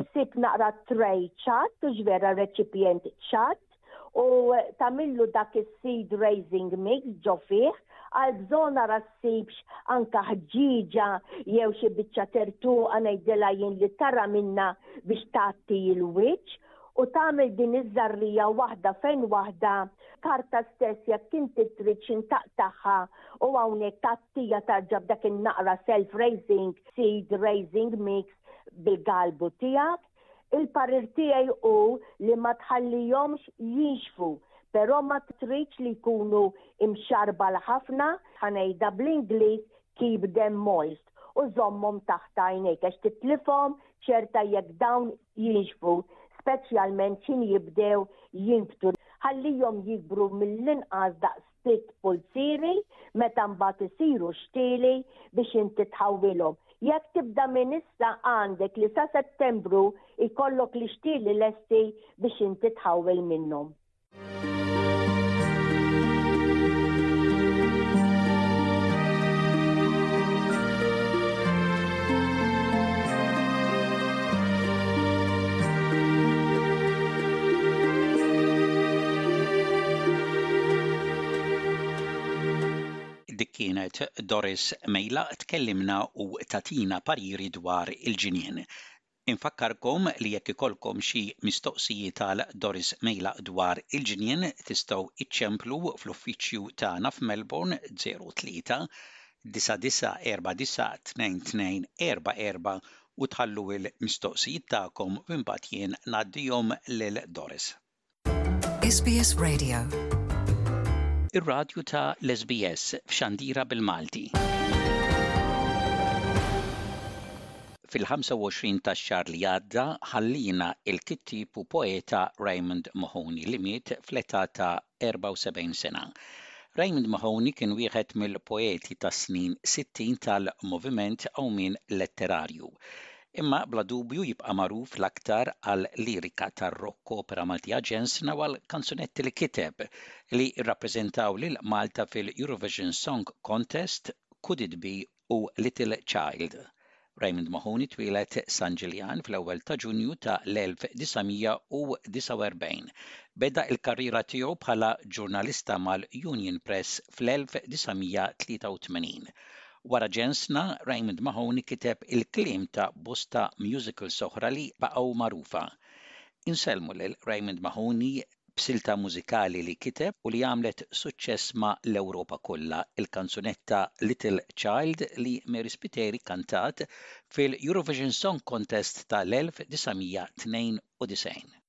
issib naqra tray ċatt u ġvera reċipjent ċatt u tamillu dak is-seed raising mix ġo fih għal bżon ara ssibx anka ħġiġa jew xi biċċa tertu ngħidilha jien li tara minna biex tagħti il-wiċċ u tagħmel din iż-żarrija waħda fejn waħda karta stess jekk inti trid xintaq tagħha u hawnhekk tattija tarġa' dak in-naqra self-raising seed raising mix bil-galbu tiegħek, il-parir tiegħi hu li ma tħallihomx jinxfu, però ma tridx li jkunu imxarbal ħafna, ħa ngħidha bl-Ingliż keep them moist, u żommhom taħt għajnejk għax titlifhom ċerta jekk dawn jinxfu, speċjalment x'ħin jibdew jinbtu. Ħallihom jikbru mill-inqas daqs ftit pulzieri meta mbagħad isiru xtieli biex inti tħawwilhom. Jekk tibda minn issa għandek li sa Settembru jkollok l-ixtieli lesti biex inti tħawwel minnhom. Dik kienet Doris Mejla tkellimna u tagħtina pariri dwar il-ġinien. Infakkarkom li jekk ikollkom xi mistoqsijiet għal Doris Mejla dwar il-ġnien tistgħu iċċemplu fl-uffiċċju tagħna f'Melbourne 03 99492244 u tħallu il-mistoqsijiet tagħkom u imbagħad jien ngħaddihom lil Doris. SBS Radio Ir-radju ta' l-SBS f'xandira bil-Malti. Fil-25 tax-xahar li għadda ħalliena l-kittieb u poeta Raymond Mahoney li miet fl-età ta' 74 sena. Raymond Mahoney kien wieħed mill-poeti tas-snin 60 tal-moviment qawmien letterarju. Imma bla dubju jibqa' magħruf l-aktar għall-lirika tar-rock opera Maltija Jensen u għall-kanzunetti li kiteb li rrappreżentaw lil Malta fil-Eurovision Song Contest, Could It Be u Little Child. Raymond Mahoney twieled San Ġiljan fl-ewwel ta' Ġunju ta' l-1949. Beda l-karriera tiegħu bħala ġurnalista mal-Union Press fl-1983. Wara Ġenn Sna, Raymond Mahoney kiteb il-kliem ta' bosta musicals oħra li baqgħu magħrufa. Insellmu lil Raymond Mahoney b'silta mużikali li kiteb u li għamlet suċċess ma' l-Ewropa kollha, il-kanzunetta Little Child li Mary Spiteri kkantat fil-Eurovision Song Contest ta' l-1992.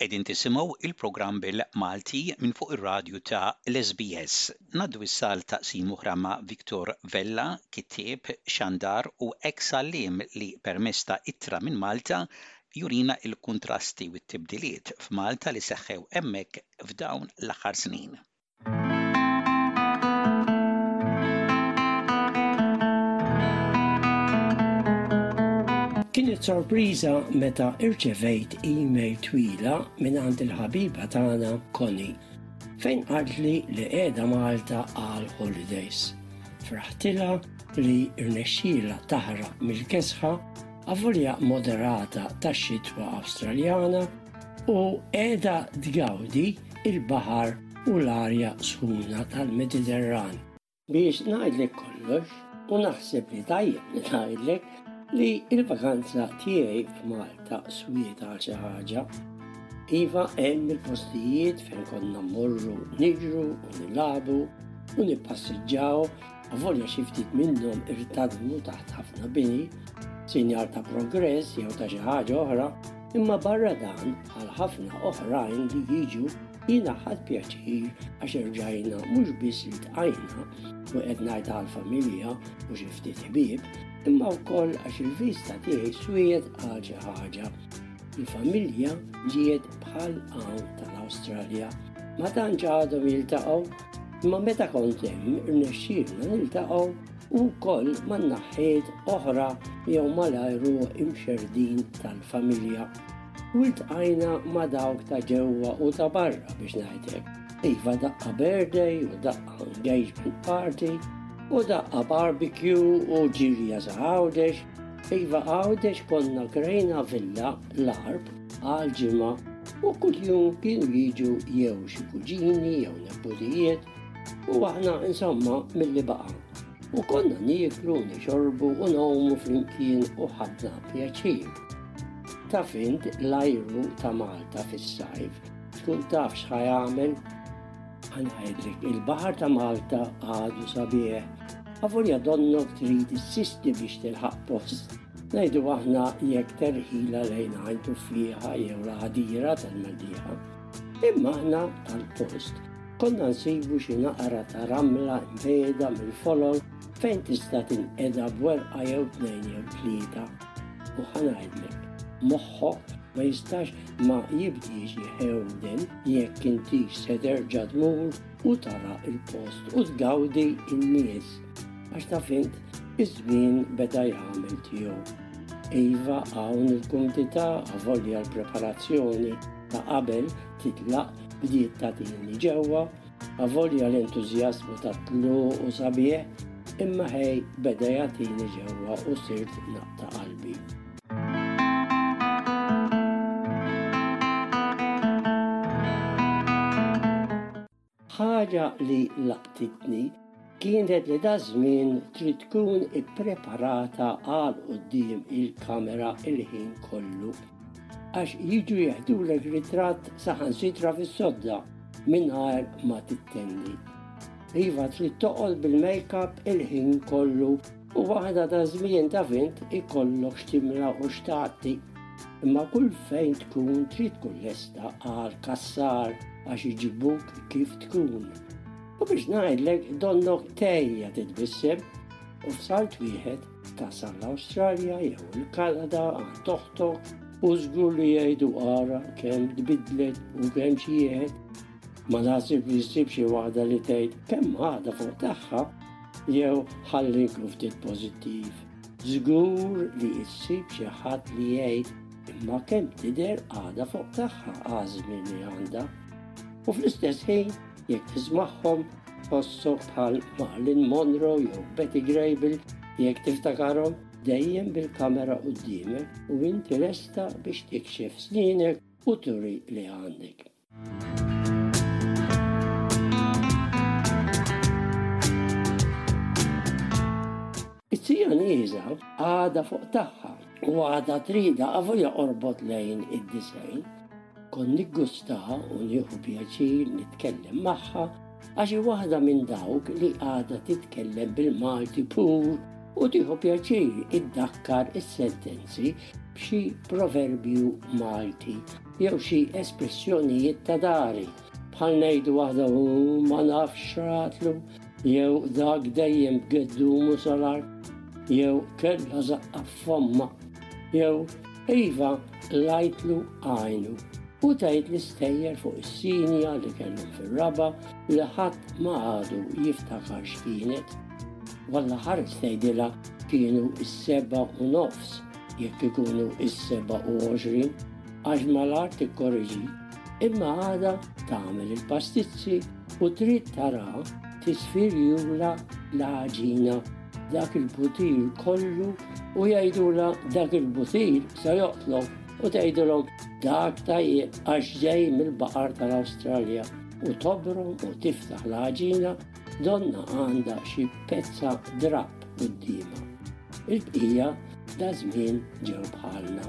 Qegħdin tisimgħu il-programm bil, Malti minn fuq ir-radju ta' l-SBS. Ngħaddu issa għal taqsima oħra ma' Victor Vella, kittieb, xandar u eks għalliem li permezz ta' ittra minn Malta jurina il-kuntrasti u t-tibdiliet f'Malta li seħħew hemmhekk f'dawn l-aħħar snin. Kienet sorpriża meta irċevejt email twila minn għand il-ħabiba tagħna Connie fejn qaltli li qiegħda Malta għal holidays. Fraħtilha li rnexxiela taħraq mill-kesħa avolja moderata tax-xitwa Awstraljana u qiegħda tgawdi l-baħar u l-arja sħuna tal-Mediterran. Biex ngħidlek kollox, u naħseb li tajjeb li ngħidlek li l-vakanza tiegħi f'Malta swiet għal xi ħaġa. Iva hemm il-postijiet fejn konna mmorru niġru u nilagħbu u nippassiġġaw Avolja xi ftit minnhom irtadmu taħt ħafna bini, sinjal ta' progress jew ta' xi ħaġa oħra, imma barra dan bħal ħafna oħrajn li jiġu jina ħad pjaċir għax irġajna mhux biss li tqajna u qed ngħid għall-familja u xi ftit ħbieb, imma wkoll għax il-vista tiegħi swiet għal xi ħaġa. Il-familja ġiet bħal hawn tal-Awstralja ma tantx għadhom jiltaqgħu Imma meta kont hemm rnexxielna niltaqgħu u wkoll ma' naħħiet oħra jew mal-ajru imxerrdin tal-familja. U ltqajna ma' dawk ta' ġewwa u ta' barra biex ngħidlek. Iva daqqa birthday u daqqa engagement party u daqqa barbecue u ġirja sa' Għawdex. Iva Għawdex konna krejna villa l-Għarb. Għal ġimgħa u kuljum kienu jiġu jew xi kuġini jew neputijiet u aħna insomma milli baqa' u konna niklu, nixorbu u nomu flimkien u ħadna pjaċir. Ta' fint l-ajru ta' Malta fis-sajf tkun taf xħajamel ħanħajdlek il-bahar ta' Malta għadu sabieħ. Għavolja donnok trid issisti biex tilħaq post Ngħidu aħna jekk terħila lejn għajn tuflieħa jew l-għadira tal-Maldiħa. Imma aħna tal-post konna nsibu xi naqra ta' ramla mvejda mill-folol fejn tista' tinqeda b'werqa jew tnejn jew tlieta. U ħanajdlek, moħħok ma jistax ma jibdiex jħewden jekk inti se terġa' tmur u tara il-post u tgawdi in-nies. Għax taf int, iż-żmien beda jagħmel tiegħu. Iva hawn il-kumdità avolja l-preparazzjoni ta' qabel titlaq bdiet ta' din ġewwa, avolja l-entużjażmu ta' tluq u sabiħ, imma ħej beda jagħtini ġewwa u sirt naqta' qalbi. Ħaġa li laqtitni kienet li daż-żmien trid tkun ippreparata għal quddiem il-kamera l-ħin kollu. Għax jiġu jeħdulek ritratt saħansitra fis-sodda mingħajr ma tittenni. Iva trid toqgħod bil-makeup il-ħin kollu U waħda ta' żmien ta' vint ikollok x'timla u x'tgħatti. Imma kull fejn tkun trid tkun lesta għal kassar għax iġibuk kif tkun. U biex ngħidlek donnok tejja titbissem u f'salt wieħed tasal l-Awstralja jew il-Kanada għand toħtok u żgur li jgħidu ara kemm tbidlet u kemm xiħet Ma naħsibx li ssib xi waħda li tgħid kemm ħadha fuq tagħha jew ħalli nkun ftit pożittiv. Żgur li ssib xi ħadd li jgħid imma kemm tidher għadha fuq tagħha għażmi li għandha. U fl-istess ħin jekk tismagħhom tħossok bħal Marlin Monroe jew Betty Grable jekk tiftakarhom dejjem bil-kamera qudiemek u inti lesta biex tikxef snienek u turi li għandek. Iż-Zioniża għada fuq tagħha u għada trida għafu joqorbot lejn id-disejn. Kon niggustaha u nieħu pjaċir nitkellem magħha għax waħda minn dawk li għada titkellem bil-Malti pur u tieħu pjaċir iddakkar is-sentenzi b'xi proverbju Malti jew xi espressjonijiet ta' dagħri, bħal ngħidu waħda u ma nafx x'ratlu, jew dak dejjem b'geddumu sal-art, jew kellha żaqqa f'fommha, jew iva qlajtlu għajnu, u tgħid l-istejjer fuq is-sinja li kellhom fir-raba' li ħadd ma għadu jiftakar x'kienet. Walla ħares tgħidilha kienu s-sebgħa u nofs, jekk ikunu is-27, għax malar tikkorreġi, imma għada tagħmel il-pastizzi u trid tara tisfir jula l-għaġina dak il-butir kollu u jgħidula dak il-butir sa joqtlok u tgħidilhom dak tajjeb għax ġej mill-baqar tal-Awstralja u tobru u tiftaħ l-ħaġina Donna għandha xi pezza drapp quddiemha. Il-bqija daż-żmien ġew bħalna.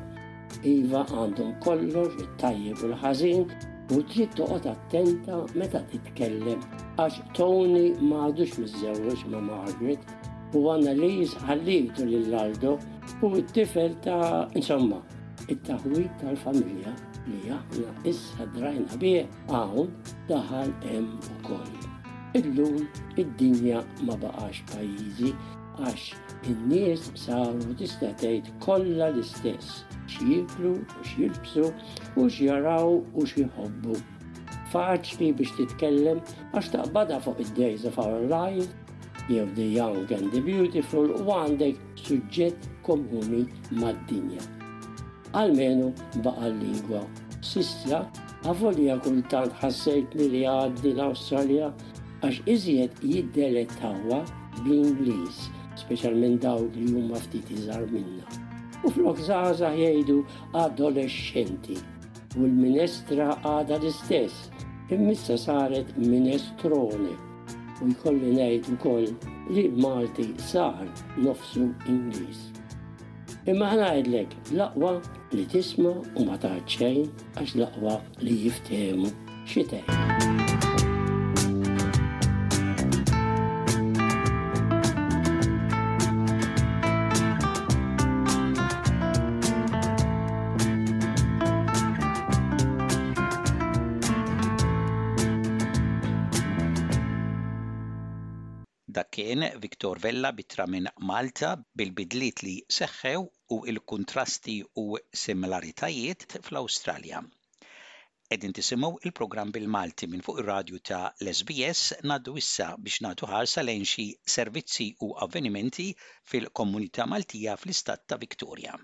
Iva għandhom kollox it-tajjeb u l-ħażin u trid toqgħod attenta meta titkellem għax Tony m'għadux miżżewweġ ma' Margaret u Annalise ħallitu lil Aldo u t-tifel ta' insomma it-taħwid tal-familja li aħna issa drajna bih Hawn daħal hemm ukoll. Illum id-dinja ma baqax pajjiżi għax in-nies saru tista' tgħid kollha l-istess, x'jieklu u x'jilbsu u x'jaraw u x'jħobbu. Faċli biex titkellem għax taqbadha fuq id-days of our lives jew the young and the beautiful u għandek suġġett komuni mad-dinja. Almenu baqa' l-lingwa. Sistja, avolja kultant ħassejtni li għadni l-Awstralja għax iżjed jiddelettawha bl-Ingliż, speċjalment dawk li huma ftit iżgħar minna. U flok żgħażagħ jgħidu adolexxenti. U l-minestra għadha l-istess, imma issa saret minestrone. U jkolli ngħid ukoll li l-Malti sar nofsu Ingliż. Imma ħa ngħidlek, l-aqwa li tisma' u ma tgħid xejn għax l-aqwa li jiftehmu xi tgħid. Dak kien Victor Vella b'ittra minn Malta bil-bidliet li seħħew u l-kuntrasti u similaritajiet fl-Awstralja. Qegħdin tisimgħu l-programm bil-Malti minn fuq ir-radju ta' l-SBS, ngħaddu issa biex nagħtu ħarsa lejn xi servizzi u avvenimenti fil-komunità Maltija fl-Istat ta' Victoria.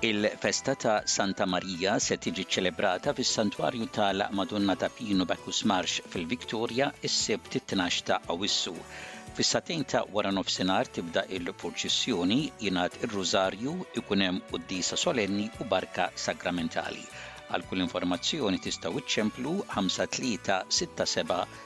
Il-festa ta' Santa Marija se tiġi ċċelebrata fis-Santwarju ta' la Madonna ta' Pino Bacchus Marx fil-Victoria is-Sibt 12 ta' Awwissu. Fis-satejn ta' wara nofsinhar tibda il-purċissjoni, jingħad ir-Rużarju, ikun hemm quddiesa solenni u barka sagramentali. Għal kull informazzjoni tistgħu iċċemplu 5367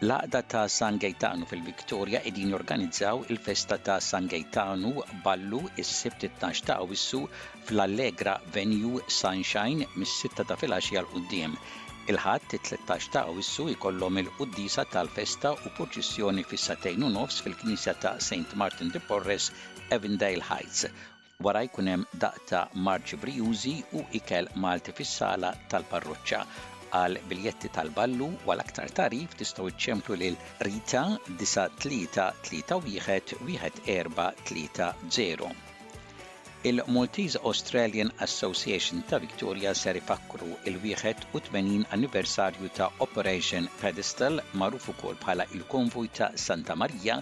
L-Għaqda ta' San Gejtanu fil-Victoria qegħdin jorganizzaw il-festa ta' San Gejtanu Ballu s-Sibt it-tnax ta' Awwissu fl-Allegra Venue Sunshine mis-sitta ta' filgħaxija 'l quddiem. Il-Ħadd it-tlettax ta' Awwissu jkollhom il-quddiesa tal-festa u purċissjoni fis-sagħtejn u nofs fil-knisja ta' Saint Martin de Porres, Avondale Heights, Wara jkun hemm daqta marċi brijużi u ikel Malti fis-sala tal-parroċċa. Għal biljetti tal-ballu u għal aktar tagħrif tistgħu ċċemplu lil Rita 9331 1430. Il-Maltese Australian Association ta' Victoria ser ifakkru l-81 anniversarju ta' Operation Pedestal magħruf ukoll bħala il-Konvoj ta' Santa Marija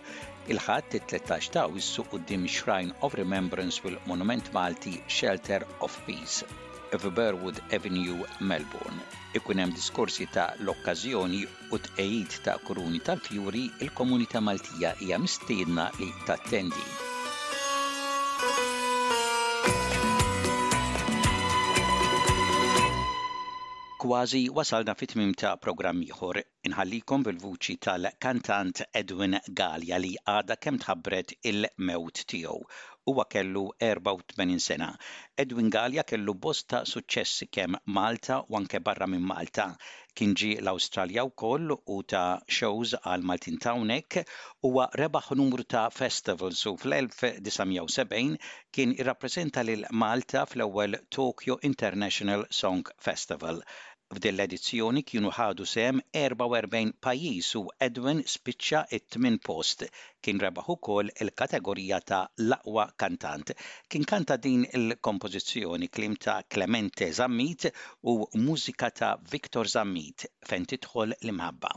Il-Ħadd, it-tlettax ta' Awwissu quddiem Shrine of Remembrance u l-Monument Malti Shelter of Peace f'Burwood Avenue, Melbourne. Ikun hemm diskorsi ta' l-okkażjoni u tqegħid ta' kuruni tal-fjuri, il-komunità Maltija hija mistiedna li tattendi. Kważi wasalna fit-tmiem ta' programm ieħor. Inħallikom bil-vuċi tal-kantant Edwin Galea li għadha kemm tħabbret il-mewt tiegħu. Huwa kellu 84 sena. Edwin Galea kellu bosta suċċessi kemm Malta u anke barra minn Malta. Kien ġie l-Awstralja wkoll u ta shows għal Maltin ta hawnhekk. Huwa rebaħ numru ta festivals u fl-1970 kien irrappreżenta lil Malta fl-ewwel Tokyo International Song Festival. F'din l-edizzjoni kienu ħadu sehem 44 pajjiż u Edwin spiċċa t-tmien post. Kien rebaħ ukoll il-kategorija ta' l-aqwa kantant. Kien kanta din il-kompożizzjoni, kliem ta' Clemente Zammit u mużika ta' Victor Zammit, Fejn tidħol l-imħabba.